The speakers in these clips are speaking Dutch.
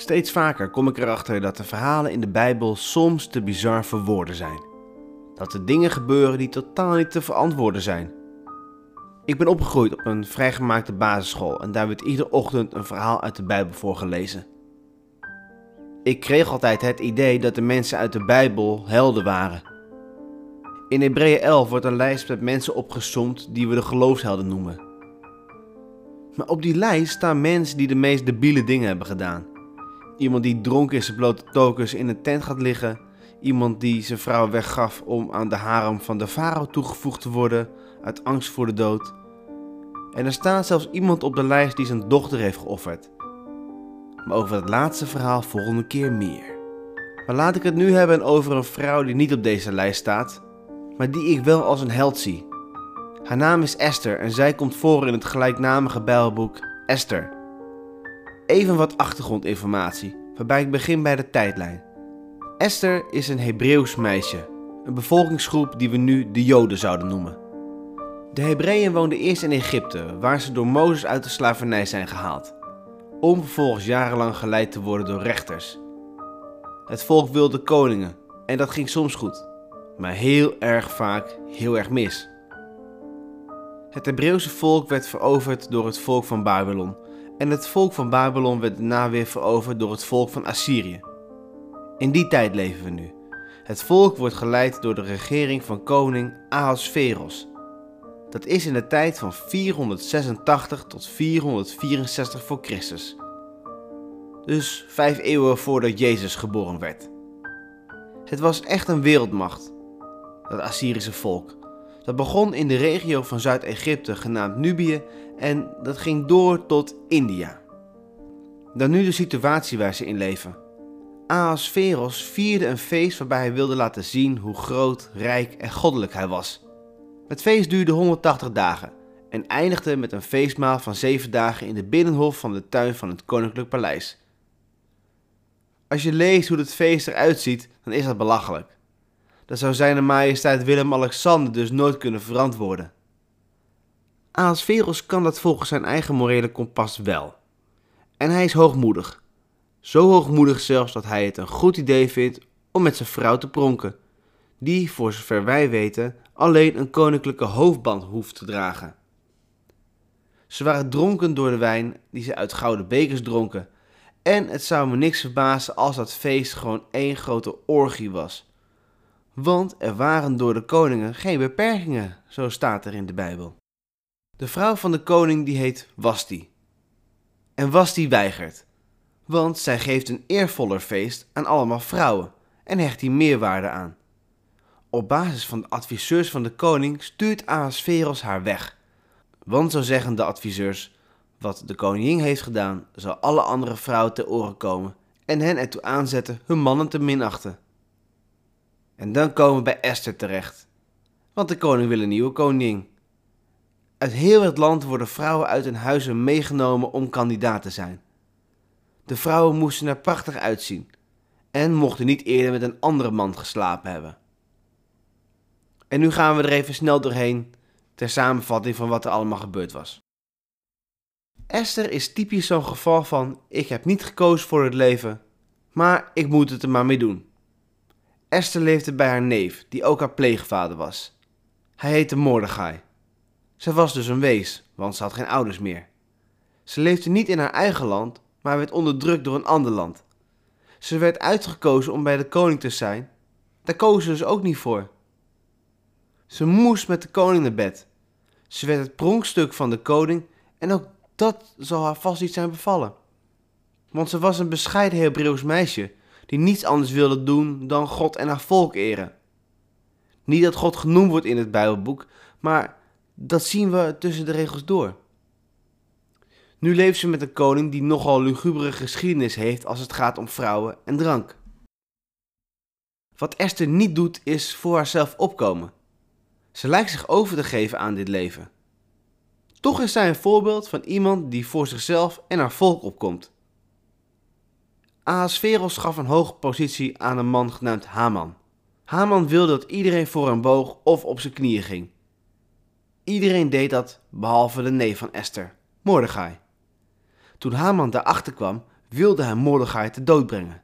Steeds vaker kom ik erachter dat de verhalen in de Bijbel soms te bizar voor woorden zijn. Dat er dingen gebeuren die totaal niet te verantwoorden zijn. Ik ben opgegroeid op een vrijgemaakte basisschool en daar werd iedere ochtend een verhaal uit de Bijbel voorgelezen. Ik kreeg altijd het idee dat de mensen uit de Bijbel helden waren. In Hebreeën 11 wordt een lijst met mensen opgesomd die we de geloofshelden noemen. Maar op die lijst staan mensen die de meest debiele dingen hebben gedaan. Iemand die dronken in zijn blote tokens in een tent gaat liggen. Iemand die zijn vrouw weggaf om aan de harem van de farao toegevoegd te worden uit angst voor de dood. En er staat zelfs iemand op de lijst die zijn dochter heeft geofferd. Maar over het laatste verhaal volgende keer meer. Maar laat ik het nu hebben over een vrouw die niet op deze lijst staat, maar die ik wel als een held zie. Haar naam is Esther en zij komt voor in het gelijknamige Bijbelboek Esther. Even wat achtergrondinformatie, waarbij ik begin bij de tijdlijn. Esther is een Hebreeuws meisje, een bevolkingsgroep die we nu de Joden zouden noemen. De Hebreeën woonden eerst in Egypte, waar ze door Mozes uit de slavernij zijn gehaald, om vervolgens jarenlang geleid te worden door rechters. Het volk wilde koningen en dat ging soms goed, maar heel erg vaak heel erg mis. Het Hebreeuwse volk werd veroverd door het volk van Babylon en het volk van Babylon werd daarna weer veroverd door het volk van Assyrië. In die tijd leven we nu. Het volk wordt geleid door de regering van koning Ahasveros. Dat is in de tijd van 486 tot 464 voor Christus. Dus vijf eeuwen voordat Jezus geboren werd. Het was echt een wereldmacht, dat Assyrische volk. Dat begon in de regio van Zuid-Egypte genaamd Nubië en dat ging door tot India. Dan nu de situatie waar ze in leven. Ahasveros vierde een feest waarbij hij wilde laten zien hoe groot, rijk en goddelijk hij was. Het feest duurde 180 dagen en eindigde met een feestmaal van 7 dagen in de binnenhof van de tuin van het koninklijk paleis. Als je leest hoe het feest eruit ziet, dan is dat belachelijk. Dat zou zijn majesteit Willem-Alexander dus nooit kunnen verantwoorden. Ahasverus kan dat volgens zijn eigen morele kompas wel. En hij is hoogmoedig. Zo hoogmoedig zelfs dat hij het een goed idee vindt om met zijn vrouw te pronken, die, voor zover wij weten, alleen een koninklijke hoofdband hoeft te dragen. Ze waren dronken door de wijn die ze uit gouden bekers dronken, en het zou me niks verbazen als dat feest gewoon één grote orgie was. Want er waren door de koningen geen beperkingen, zo staat er in de Bijbel. De vrouw van de koning die heet Wasti. En Wasti weigert, want zij geeft een eervoller feest aan allemaal vrouwen en hecht hier meerwaarde aan. Op basis van de adviseurs van de koning stuurt Ahasveros haar weg. Want zo zeggen de adviseurs, wat de koningin heeft gedaan, zal alle andere vrouwen te oren komen en hen ertoe aanzetten hun mannen te minachten. En dan komen we bij Esther terecht, want de koning wil een nieuwe koningin. Uit heel het land worden vrouwen uit hun huizen meegenomen om kandidaat te zijn. De vrouwen moesten er prachtig uitzien en mochten niet eerder met een andere man geslapen hebben. En nu gaan we er even snel doorheen ter samenvatting van wat er allemaal gebeurd was. Esther is typisch zo'n geval van: ik heb niet gekozen voor het leven, maar ik moet het er maar mee doen. Esther leefde bij haar neef, die ook haar pleegvader was. Hij heette Mordechai. Ze was dus een wees, want ze had geen ouders meer. Ze leefde niet in haar eigen land, maar werd onderdrukt door een ander land. Ze werd uitgekozen om bij de koning te zijn. Daar kozen ze ook niet voor. Ze moest met de koning naar bed. Ze werd het pronkstuk van de koning en ook dat zal haar vast niet zijn bevallen. Want ze was een bescheiden Hebreeuws meisje die niets anders wilde doen dan God en haar volk eren. Niet dat God genoemd wordt in het Bijbelboek, maar dat zien we tussen de regels door. Nu leeft ze met een koning die nogal lugubere geschiedenis heeft als het gaat om vrouwen en drank. Wat Esther niet doet is voor haarzelf opkomen. Ze lijkt zich over te geven aan dit leven. Toch is zij een voorbeeld van iemand die voor zichzelf en haar volk opkomt. Ahasveros gaf een hoge positie aan een man genaamd Haman. Haman wilde dat iedereen voor hem boog of op zijn knieën ging. Iedereen deed dat, behalve de neef van Esther, Mordechai. Toen Haman daarachter kwam, wilde hij Mordechai te dood brengen.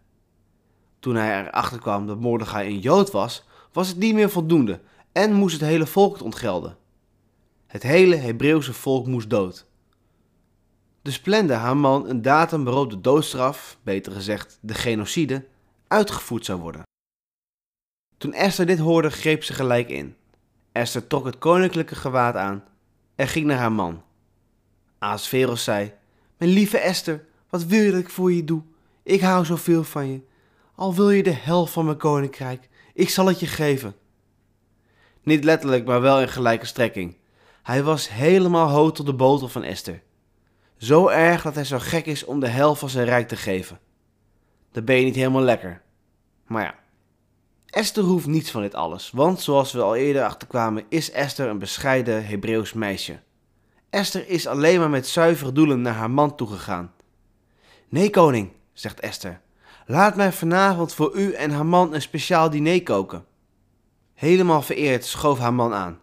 Toen hij erachter kwam dat Mordechai een Jood was, was het niet meer voldoende en moest het hele volk het ontgelden. Het hele Hebreeuwse volk moest dood. Dus plande Haman een datum waarop de doodstraf, beter gezegd de genocide, uitgevoerd zou worden. Toen Esther dit hoorde, greep ze gelijk in. Esther trok het koninklijke gewaad aan en ging naar haar man. Ahasveros zei, Mijn lieve Esther, wat wil je dat ik voor je doe? Ik hou zoveel van je. Al wil je de helft van mijn koninkrijk, ik zal het je geven. Niet letterlijk, maar wel in gelijke strekking. Hij was helemaal hoog tot de botel van Esther. Zo erg dat hij zo gek is om de helft van zijn rijk te geven. Dan ben je niet helemaal lekker. Maar ja, Esther hoeft niets van dit alles, want zoals we al eerder achterkwamen, is Esther een bescheiden Hebreeuws meisje. Esther is alleen maar met zuivere doelen naar haar man toegegaan. Nee, koning, zegt Esther, laat mij vanavond voor u en haar man een speciaal diner koken. Helemaal vereerd schoof haar man aan.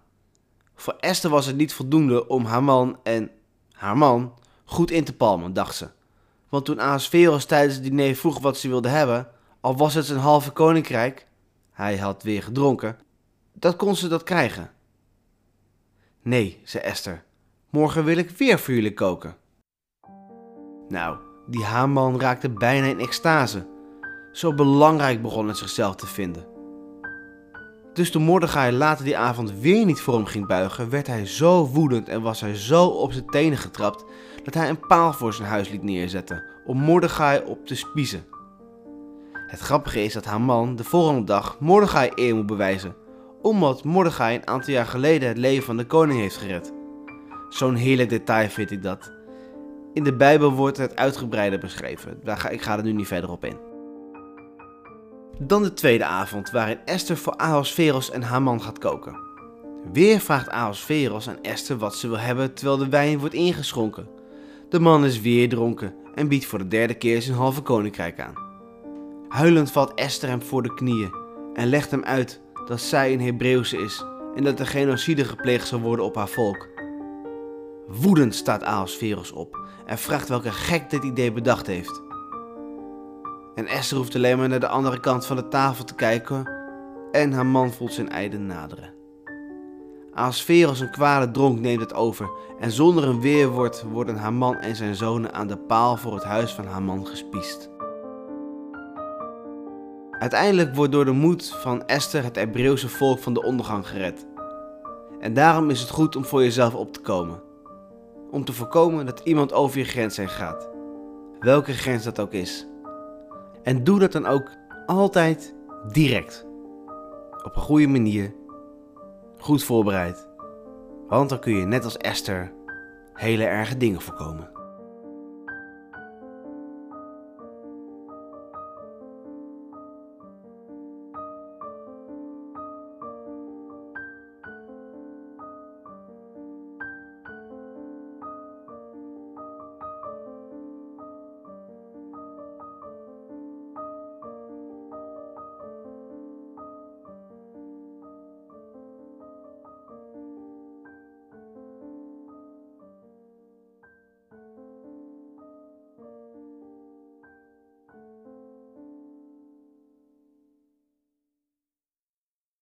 Voor Esther was het niet voldoende om haar man en haar man goed in te palmen, dacht ze. Want toen Ahasveros tijdens het diner vroeg wat ze wilde hebben, al was het zijn halve koninkrijk, hij had weer gedronken, dat kon ze dat krijgen. Nee, zei Esther, morgen wil ik weer voor jullie koken. Nou, die Haman raakte bijna in extase. Zo belangrijk begon het zichzelf te vinden. Dus toen Mordechai later die avond weer niet voor hem ging buigen, werd hij zo woedend en was hij zo op zijn tenen getrapt dat hij een paal voor zijn huis liet neerzetten om Mordechai op te spiezen. Het grappige is dat Haman de volgende dag Mordechai eer moet bewijzen, omdat Mordechai een aantal jaar geleden het leven van de koning heeft gered. Zo'n heerlijk detail vind ik dat. In de Bijbel wordt het uitgebreider beschreven, daar ga, ik ga er nu niet verder op in. Dan de tweede avond, waarin Esther voor Ahasveros en Haman gaat koken. Weer vraagt Ahasveros aan Esther wat ze wil hebben terwijl de wijn wordt ingeschonken. De man is weer dronken en biedt voor de derde keer zijn halve koninkrijk aan. Huilend valt Esther hem voor de knieën en legt hem uit dat zij een Hebreeuwse is en dat er genocide gepleegd zal worden op haar volk. Woedend staat Ahasveros op en vraagt welke gek dit idee bedacht heeft. En Esther hoeft alleen maar naar de andere kant van de tafel te kijken en haar man voelt zijn eiden naderen. Ahasveros een kwade dronk neemt het over en zonder een weerwoord worden haar man en zijn zonen aan de paal voor het huis van haar man gespiest. Uiteindelijk wordt door de moed van Esther het Hebreeuwse volk van de ondergang gered. En daarom is het goed om voor jezelf op te komen. Om te voorkomen dat iemand over je grens heen gaat. Welke grens dat ook is. En doe dat dan ook altijd direct. Op een goede manier. Goed voorbereid. Want dan kun je net als Esther hele erge dingen voorkomen.